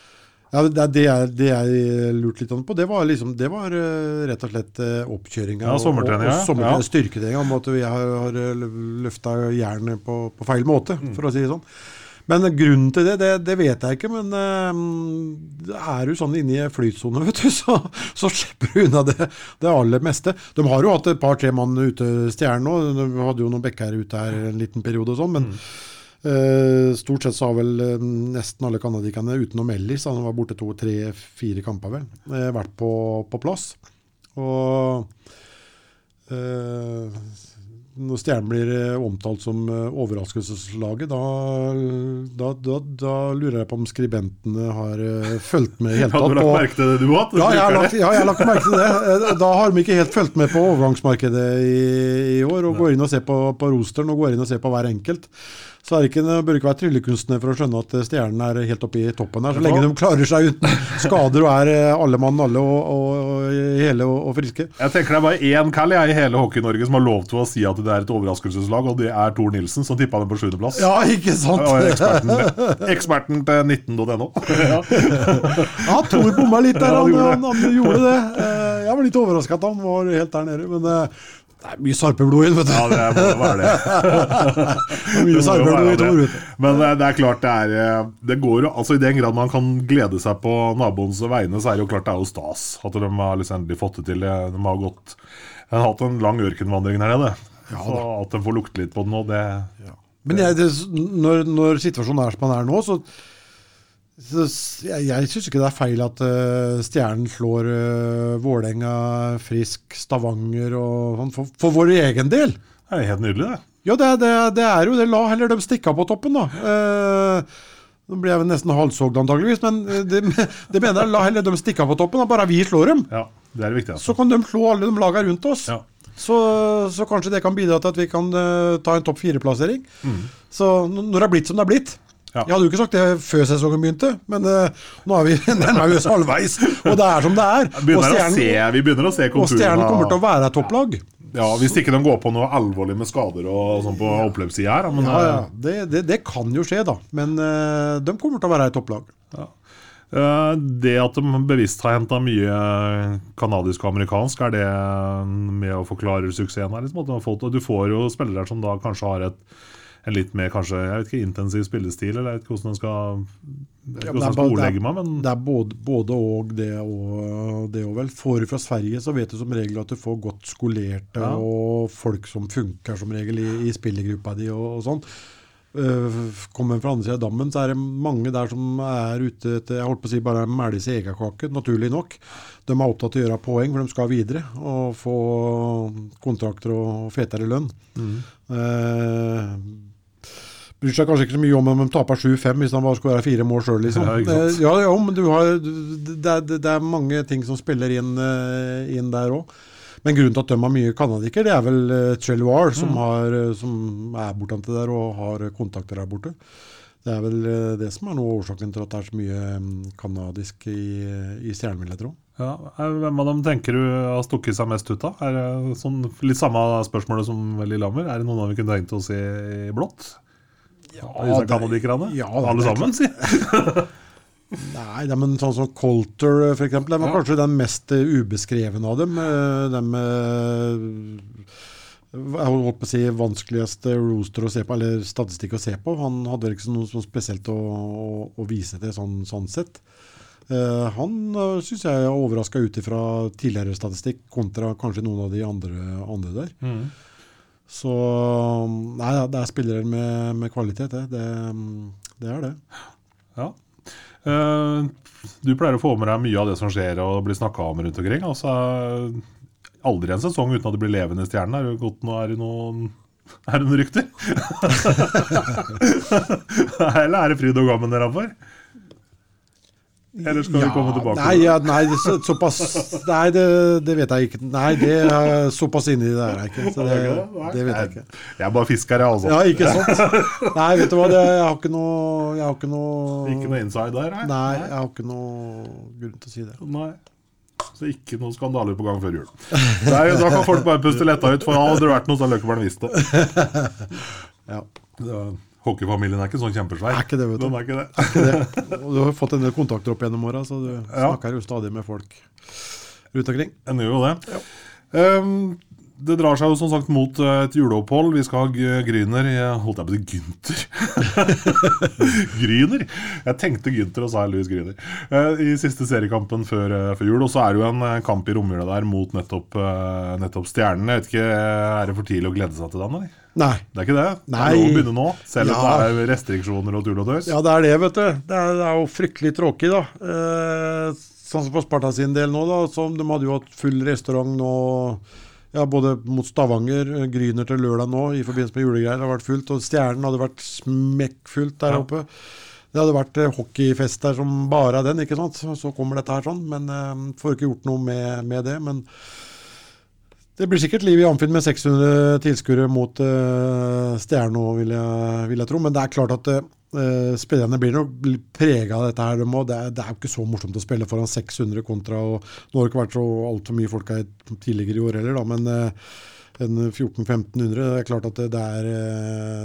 ja, det, det, jeg, det jeg lurte litt på, det var, liksom, det var uh, rett og slett uh, oppkjøringa ja, sommertreninga. og, og sommertrening, ja. styrketreninga. Om at vi har, har eh, løfta jernet på, på, feil måte, mm. for å si det sånn. Men grunnen til det, det, det vet jeg ikke. Men uh, er du sånn inne i flytsone, vet du, så, så slipper du unna det, det, aller meste. De har jo hatt et par-tre mann ute, Stjernen nå. De hadde jo noen bekker ute her en liten periode og sånn. men mm. Uh, stort sett så har vel uh, nesten alle canadierne utenom Ellis, han var borte to, tre, fire kamper, vel, uh, vært på, på, plass. Og når Stjernen blir omtalt som overraskelseslaget, da, da, da, da, lurer jeg på om skribentene har fulgt med helt tatt. Har du lagt merke til det, du òg? Ja, jeg har lagt, ja, jeg har lagt merke til det. Da har de ikke helt fulgt med på overgangsmarkedet i, i år, og går inn og ser på, på rosteren og går inn og ser på hver enkelt så er det ikke, bør ikke være tryllekunstner for å skjønne at stjernen er helt oppe i toppen her. Så lenge de klarer seg uten skader og er eh, alle mann alle og, og, og hele og, og, friske. Jeg tenker det er bare én kall i hele Hockey-Norge som har lov til å si at det er et overraskelseslag, og det er Tor Nilsen, som tippa den på sjuendeplass. Ja, ikke sant? Eksperten, eksperten til 19.no. ja. ja, Tor bomma litt der, han, han, han, gjorde det. Eh, jeg var litt overraska at han var helt der nede. men eh, det er mye sarpeblod inn, vet du. Ja, det må være det. mye sarpeblod i Tor. Men det, det er klart det er eh, det går, altså I den grad man kan glede seg på naboens vegne, så er det jo klart det er jo stas at de har liksom endelig fått det til. De har gått de har hatt en lang ørkenvandring her nede. Ja, så at de får lukte litt på det nå, det ja. Men jeg, det, når, når, situasjonen er som den er nå, så så jeg jeg syns ikke det er feil at uh, Stjernen slår uh, Vålerenga, Frisk, Stavanger og sånn, for, for, vår egen del. Det er helt nydelig, det. Ja, det, det, det er jo det. La heller dem stikke av på toppen, da. Uh, nå blir jeg vel nesten halshogd antageligvis, men det, det mener jeg. La heller dem stikke av på toppen, da. bare vi slår dem. Ja, det er viktig. Altså. Så kan de slå alle de lagene rundt oss. Ja. Så, så, kanskje det kan bidra til at vi kan uh, ta en topp fire-plassering. Mm. Så når det er blitt som det er blitt, ja. Jeg hadde jo ikke sagt det før sesongen begynte, men uh, nå er vi nærmest halvveis. Og det er som det er. og stjernen, se, vi begynner å se Og Stjernen kommer til å være et topplag. Ja, Hvis ikke de går på noe alvorlig med skader og sånn på oppløpssida her. Men, ja, ja. Eh, det, det, det, kan jo skje, da. Men uh, de kommer til å være et topplag. Ja. Uh, det at de bevisst har henta mye canadisk og amerikansk, er det med å forklare suksessen her? Liksom, du får jo spillere som da kanskje har et en litt mer kanskje, jeg vet ikke, intensiv spillestil, eller jeg vet ikke hvordan man skal, ja, skal ordlegge meg. Men... Det er både, både og det og det og vel. Får du fra Sverige, så vet du som regel at du får godt skolerte ja. og folk som funker som regel i, i spillergruppa di og, og sånn. Uh, kommer fra andre siden av dammen, så er det mange der som er ute etter jeg holdt på å si bare mæle seg egekake, naturlig nok. De er opptatt av å gjøre poeng, for de skal videre og få kontrakter og fetere lønn. Mm. Uh, bryr seg kanskje ikke så mye om om de taper 7-5 hvis han bare være fire mål sjøl. Liksom. Ja, ja, men du har, det, er, det, er, mange ting som spiller inn, eh, inn der òg. Men grunnen til at de har mye canadiker, det er vel eh, som, mm. Eh, som er bortante der og har kontakter der borte. Det er vel det som er noe årsaken til at det er så mye canadisk i, i, i tror jeg. Ja, hvem av dem tenker du har stukket seg mest ut av? Er det sånn, litt samme spørsmålet som Lillehammer. Er det noen av dem vi kunne tenkt oss i, i blått? Ja, disse? Ja, Alle sammen, si! Nei, de, men sånn som Colter, for eksempel, den var ja. kanskje den mest uh, ubeskrevne av dem. Uh, de uh, jeg holdt på å si vanskeligste rooster å se på, eller statistikk å se på. Han hadde ikke noe spesielt å, å, å, vise til sånn, sånn sett. Uh, han uh, syns jeg er overraska ut ifra tidligere statistikk kontra kanskje noen av de andre, andre der. Mm. Så Nei, det er spillere med, med kvalitet, det. det. det. er det. Ja. Uh, du pleier å få med deg mye av det som skjer og blir snakka om rundt omkring. Altså, aldri en sesong uten at det blir levende stjerne. Er det godt? Er det noen er det noen rykter? Eller er det fryd og gammen dere har for? Eller skal vi komme tilbake Nei, ja, nei så, såpass Nei, det, det vet jeg ikke. Nei, det er såpass inni det er jeg ikke. Så det, det vet jeg ikke. Jeg er bare fisker, jeg, altså. Ja, ikke sant? Nei, vet du hva, det, jeg har ikke noe Jeg har ikke noe Ikke noe inside der, nei? Nei, jeg har ikke noe grunn til å si det. Nei. Så ikke noe skandaler på gang før jul. Nei, da kan folk bare puste letta ut, for da hadde det vært noe, så hadde Løkkeberg visst det. Ja. Det- Hockeyfamilien er ikke sånn kjempesvær. Er ikke det, vet du. Er ikke det. Ikke det. Og du har fått en del kontakter opp gjennom åra, så du snakker jo stadig med folk rundt omkring. En gjør jo det. Ehm, det drar seg jo som sagt mot eh, et juleopphold. Vi skal ha Gryner Holdt jeg på å si Gynter? Gryner? Jeg tenkte Gynter, og så er Louis Gryner. Eh, I siste seriekampen før, eh, før jul. Og så er det jo en kamp i romjula der mot nettopp, nettopp Stjernene. Jeg vet ikke, Er det for tidlig å glede seg til den? eller? Nei. Det er ikke det? Det Nei. er lov å begynne nå, selv om Ja. det er restriksjoner og tull og tøys. Ja, det er det, vet du. Det er, det er jo fryktelig tråkig, da. Eh, sånn som på Sparta sin del nå, da. Som de hadde jo hatt full restaurant nå. Ja, både mot Stavanger, eh, Gryner til lørdag nå i forbindelse med julegreier. Det har vært fullt. Og Stjernen hadde vært smekkfullt der Ja. oppe. Det hadde vært eh, hockeyfest der som bare den, ikke sant. Så, så kommer dette her sånn. Men eh, får ikke gjort noe med, med det. Men det blir sikkert liv i Amfinn med 600 tilskuere mot uh, Stjerno, vil vil jeg tro. Men det er klart at uh, spillerne blir nok prega av dette her. De det, er, det er jo ikke så morsomt å spille foran 600 kontra og Nå har det ikke vært så altfor mye folk her tidligere i år heller, da, men uh, 1400-1500, det er klart at det, det er,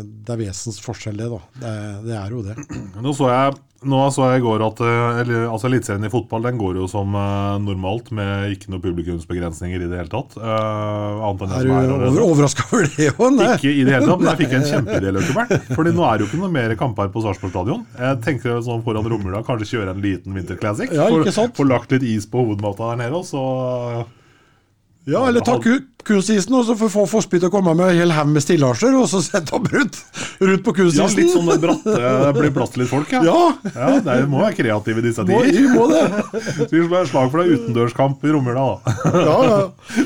det er vesens forskjell, det. da. Det, er- det er jo det. Nå så jeg, nå så jeg i går at eh, altså Eliteserien i fotball den går jo som eh, normalt, med ikke noen publikumsbegrensninger i det hele tatt. Uh, annet enn det Er som du er over, overraska over det òg? Ikke i det hele tatt, men jeg fikk en kjempeidé. Fordi nå er det jo ikke noe mer kamper på Sarpsborg stadion. Jeg tenker sånn foran Romula, kanskje kjøre en liten vinterclassic. Ja, sant? Få lagt litt is på hovedmata der nede, og så Ja, eller ta ku- kunstisen, og så får få Fossby til å komme med en hel haug med stillasjer, og så sette opp rundt, rundt på Ja, kunstisen. litt sånn det bratte blir plass til litt folk, ja. Ja, Ja, det er- må være kreative i disse må, tider. vi må det. Så vi slår slag for det utendørskamp i romjula, da. Ja, ja.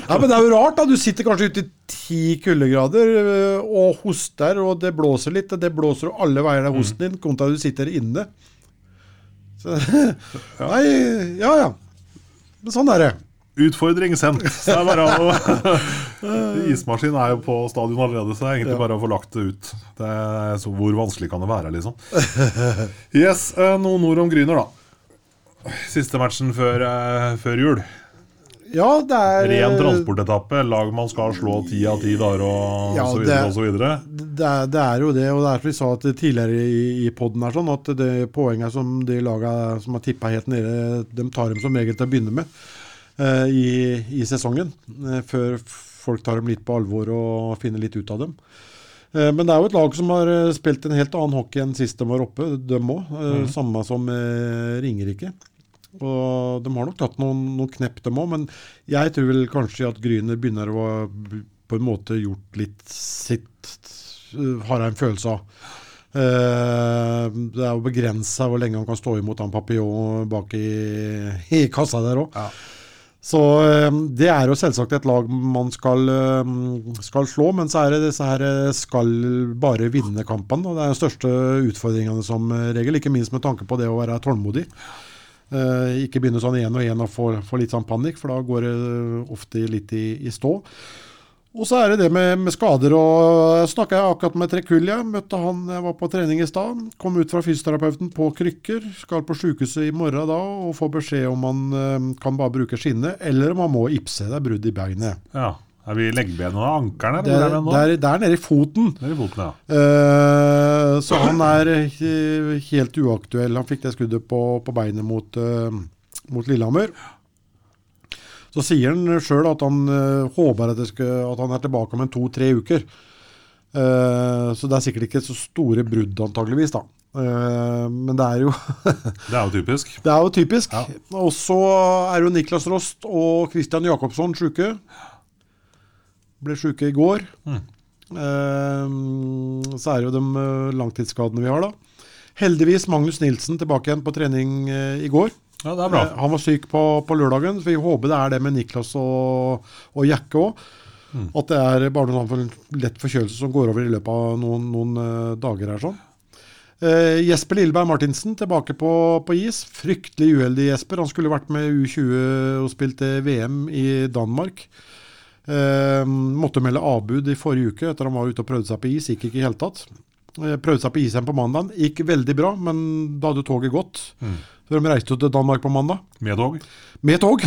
ja, men det er jo rart, da. Du sitter kanskje ute i ti kuldegrader øh, og hoster, og det blåser litt. Det blåser jo alle veier av hosten din, kontra du sitter inne. Så, nei, ja ja. Men sånn er det. Utfordring sendt. Så det er bare å Ismaskin er jo på stadion allerede, så det er egentlig bare å få lagt det ut. Det er, så hvor vanskelig kan det være, liksom? Yes, eh, noen ord om Gryner, da. Siste matchen før, eh, før jul. Ja, det er Ren transportetappe. Lag man skal slå ti av ti dager og Ja, så videre og så videre. Det er, det er jo det, og det er som vi sa tidligere i, i poden her, sånn, at det poenget som de lagene som har tippa helt nede, de tar dem som regel til å begynne med i, i sesongen. eh, før folk tar dem litt på alvor og finner litt ut av dem. Eh, men det er jo et lag som har eh, spilt en helt annen hockey enn sist de var oppe, dem òg. Samme som eh, Ringerike. Og de har nok tatt noen, noen knepp, dem òg, men jeg tror vel kanskje at Gryner begynner å på en måte gjort litt sitt, har jeg en følelse av. Eh, det er jo begrensa hvor lenge han kan stå imot han Papillon bak i, i kassa der òg. Så eh, det er jo selvsagt et lag man skal, eh, skal slå, men så er det disse her eh, skal bare vinne kampene. Og det er den største utfordringene som regel, ikke minst med tanke på det å være tålmodig. Ikke begynne sånn én og én og få, få litt sånn panikk, for da går det ofte litt i, i stå. Og så er det det med, med skader. og Snakka jeg akkurat med Trekulja. Møtte han jeg var på trening i stad. Kom ut fra fysioterapeuten på krykker. Skal på sykehuset i morgen da og få beskjed om han eh, kan bare bruke skinnet, eller om han må ipse. Det er brudd i beinet. Ja. Er vi i leggbenet og ankelen, Det er, det er, det er nede i foten. Nede i foten, ja. Eh, så han er eh, helt uaktuell. Han fikk det skuddet på, på beinet mot, eh, mot Lillehammer. Så sier han sjøl at han eh, håper at, det skal, at han er tilbake om en to-tre uker. Uh, så det er sikkert ikke så store brudd, antageligvis. da. Uh, men det er jo Det er jo typisk. det er jo typisk. Ja. Og så er jo Niklas Rost og Christian Jakobsson sjuke. Ble sjuke i går. Mm. Uh, så er det jo de langtidsskadene vi har, da. Heldigvis Magnus Nilsen tilbake igjen på trening i går. Ja, det er bra. Eh, han var syk på, på lørdagen, så vi håper det er det med Niklas og, og Jakke òg. Mm. At det er bare noen lett forkjølelse som går over i løpet av noen, noen uh, dager her. sånn. Uh, Jesper Lilleberg Martinsen tilbake på, på is. Fryktelig uheldig, Jesper. Han skulle vært med U20 og spilte VM i Danmark. Uh, måtte melde avbud i forrige uke etter han var ute og prøvde seg på is. Gikk ikke i hele tatt. Prøvde seg på is igjen på mandag. Gikk veldig bra, men da hadde toget gått. Så de reiste til Danmark på mandag. Med tog. Med tog.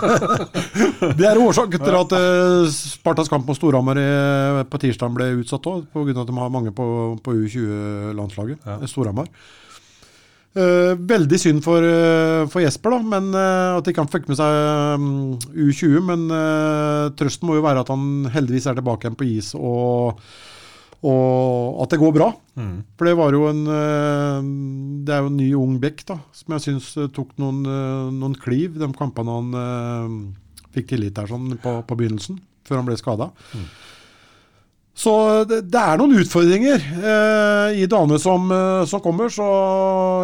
det er årsaken til at eh, Spartas kamp mot Storhamar eh, på tirsdag ble utsatt òg, pga. at de har mange på, på U20-landslaget. Ja. Storhamar. Eh, veldig synd for, eh, for Jesper, da, men eh, at ikke han fikk med seg mm, U20. Men eh, trøsten må jo være at han heldigvis er tilbake igjen på is, og, og at det går bra. Mm. For det var jo en eh, Det er jo en ny ung bekk da, som jeg syns tok noen, eh, noen kliv, de kampene han eh, fikk tillit der sånn på, på begynnelsen, før han ble skada. Så det, det er noen utfordringer eh, i dagene som, eh, som kommer, så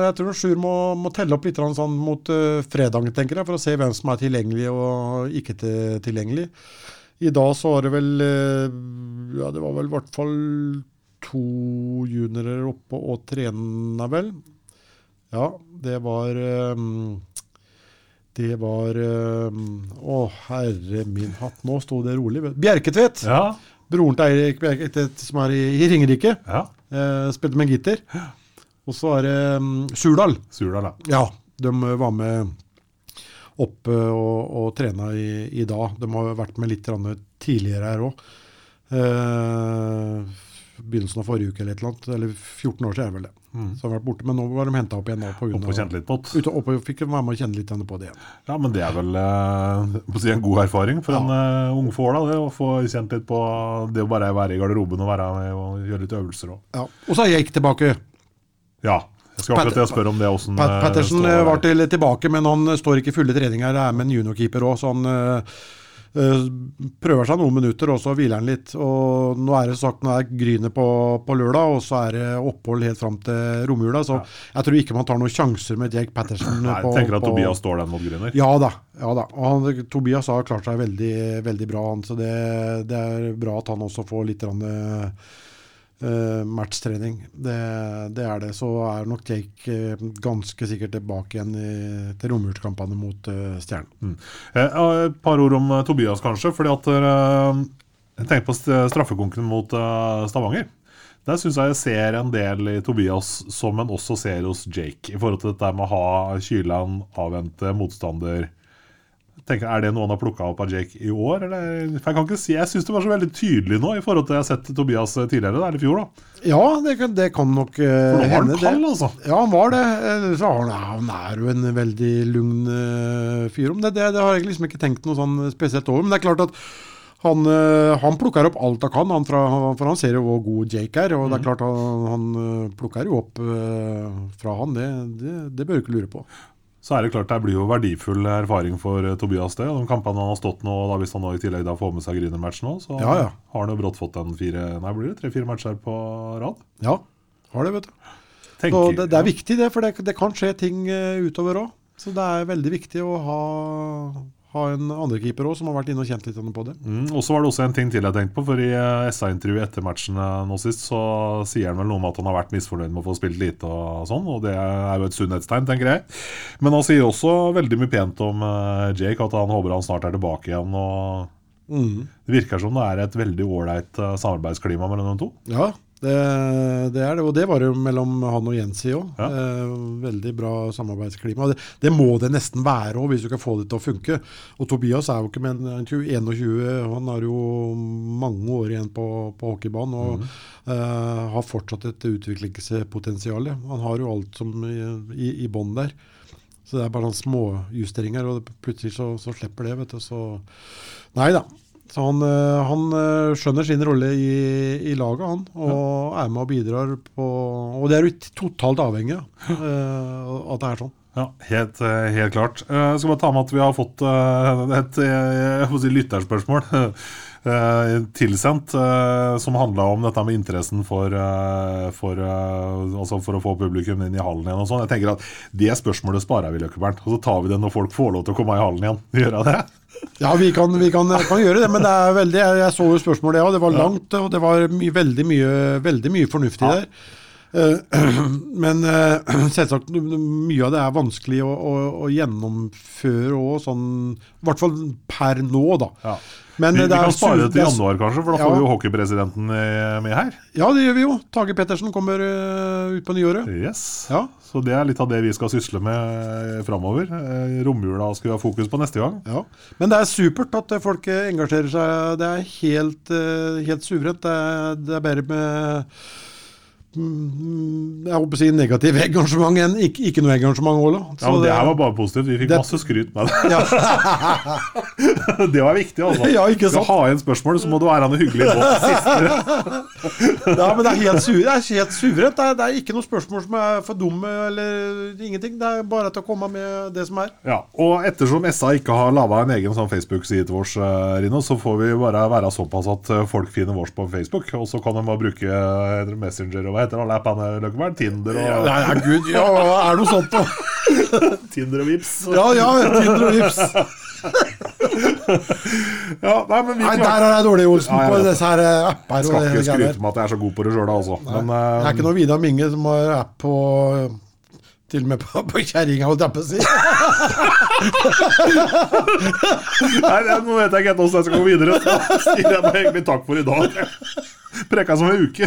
jeg tror Sjur må, må telle opp litt sånn mot uh, fredagen, tenker jeg, for å se hvem som er tilgjengelig og ikke til, tilgjengelig. I dag så var det vel eh, Ja, det var vel i hvert fall to juniorer oppe og trena, vel. Ja, det var eh, Det var eh, Å, herre min hatt, nå sto det rolig. Bjerketvedt! Ja. Broren til Eirik Bjerketvedt som er i, i Ringerike. ja. Eh, spilte med gitter. Og så er det um, Surdal. Surdal, ja. Ja, de var med oppe og, og trena i, i dag. De har vært med litt tidligere her òg. Eh, begynnelsen av forrige uke eller et eller annet. Eller 14 år siden er det vel det. Så har vært borte, Men nå var de henta opp igjen. på grunn Opp og kjente litt på det. Opp oppe, fikk være med og kjenne litt på det igjen. Ja, men det er vel eh, si en god erfaring for en uh, ung får, da, det å få kjent litt på det å bare være i garderoben og være med og gjøre litt øvelser. Og. Ja. Og så er jeg ikke tilbake. Ja, jeg skal akkurat å spørre om det Hvordan, Pat eh, Patterson står eh, var til, tilbake, men han eh, står ikke i fulle treninger. Det er med en juniorkeeper òg, så han eh, prøver seg noen minutter, og så hviler han litt. Og nå er det sagt, nå er Grynet på, på lørdag, og så er det opphold helt fram til romjula. Så jeg tror ikke man tar noen sjanser med Jake Patterson. Nei, på, jeg tenker at på- Tobias står den mot Gryner. Ja da. ja da. Og han, Tobias har klart seg veldig, veldig bra, han, så det, det er bra at han også får litt grann, eh, matchtrening. Det, det er det. Så er nok Jake uh, ganske sikkert tilbake igjen i, til romjulskampene mot uh, Stjernen. Mm. et par ord om Tobias, kanskje. fordi at Jeg tenker på st- straffekonken mot Stavanger. Der syns jeg jeg ser en del i Tobias som en også ser hos Jake, i forhold til dette med å ha Kyland avvente motstander. Tenker, Er det noe han har plukka opp av Jake i år? Eller? For Jeg kan ikke si, jeg syns det var så veldig tydelig nå i forhold til jeg har sett Tobias eh, tidligere, eller i fjor. da. Ja, det kan, det kan nok eh, For nå var hende. han kald, altså. Ja, han var det. Eh, Så han, ja, han er jo en veldig lugn uh, fyr. om det, det, det har jeg liksom ikke tenkt noe sånn spesielt over. Men det er klart at han, han plukker opp alt han kan, han fra, for han ser jo hvor god Jake er. Og det er klart han, han plukker jo opp fra han. Det, det, det bør du ikke lure på. Så er det klart det blir jo verdifull erfaring for eh, Tobias det. De kampene han har stått nå, da hvis han nå i tillegg da får med seg Grüner-matchen òg, så Ja, ja. har han jo brått fått en fire Nei, blir det tre-fire matcher på rad? Ja, har det, vet du. Tenker, Så det, det er viktig, det, for det, det kan skje ting eh, utover òg. Så det er veldig viktig å ha, ha en andrekeeper òg som har vært inne og kjent litt på det. Mm, og så var det også en ting til jeg tenkte på. For i eh, SA-intervjuet etter matchen eh, nå sist, så sier han vel noe om at han har vært misfornøyd med å få spilt lite og sånn. Og det er jo et sunnhetstegn, tenker jeg. Men han sier også veldig mye pent om eh, Jake, at han håper han snart er tilbake igjen. og Det virker som det er et veldig ålreit samarbeidsklima mellom de to. Ja, det, det er det. Og det var jo mellom han og Jensi òg. Ja. Eh, veldig bra samarbeidsklima. Det, det må det nesten være òg, hvis du kan få det til å funke. Og Tobias er jo ikke med 21, han har jo mange år igjen på, på hockeybanen og eh, har fortsatt et utviklingspotensial. Han har jo alt som i, i, i bånn der. Så det er bare sånne småjusteringer, og plutselig så, så slipper det. vet du. Så nei da. Så han, eh, han eh, skjønner sin rolle i, i laget, han. Og er med og bidrar på Og det er du totalt avhengig av, eh, at det er sånn. Ja, helt, helt klart. Jeg skal bare ta med at vi har fått et si, lytterspørsmål tilsendt, som handla om dette med interessen for, for, altså for å få publikum inn i hallen igjen. og sånn. Jeg tenker at Det spørsmålet sparer vi, Løkkebernt. Og så tar vi det når folk får lov til å komme i hallen igjen. Gjør jeg det? Ja, vi kan, vi kan, kan gjøre det, men det er veldig, jeg, jeg så jo spørsmålet, ja. Det var langt, og det var my, veldig, mye, veldig mye fornuftig der. Eh, Men eh, selvsagt, mye av det er vanskelig å, å, å gjennomføre òg, sånn I hvert fall per nå, da. Ja. Men vi, det vi kan spare det til januar, kanskje, for da Ja. får vi jo hockeypresidenten eh, med her. Ja, det gjør vi jo. Tage Pettersen kommer ut på nyåret. Yes. Ja. Så det er litt av det vi skal sysle med framover. Romjula skal vi ha fokus på neste gang. Ja. Men det er supert at folk engasjerer seg. Det er helt, helt suverent. Det er, det er bedre med jeg håper å si negativ engasjement enn ikke, ikke noe engasjement Ola. Så Ja, men Det her var bare positivt. Vi fikk det- masse skryt med det. ja, Det var viktig, altså. Ja, ikke sant? Skal ha igjen spørsmål, så må du være noe hyggelig på ja, men det er helt, su det er helt suverent. Det det er ikke noe spørsmål som er for dumme eller ingenting. Det er bare til å komme med det som er. Ja, og ettersom SA ikke har laga en egen sånn Facebook-side til oss, eh, Rino, så får vi bare være såpass at eh, folk finner vårs på Facebook. Og så kan de bare bruke eh, Messenger og hva heter alle appene, Løkkeberg? Tinder og, Ja, ja, gud, ja, er noe sånt da? Tinder og Vips. Ja, ja, Tinder og Vips. Ja, nei, men vi Nei, der er jeg dårlig, Olsen, Ja, på disse her eh, apper. skal ikke skryte med at jeg er så god på det sjøl, altså. Men Det er eh, ikke noe Vidar Minge som har app på Til og med på, på kjerringa, holdt jeg på å si. nei, nå vet jeg ikke helt hvordan jeg skal gå videre. Så sier jeg bare egentlig takk for i dag. Preka som en uke.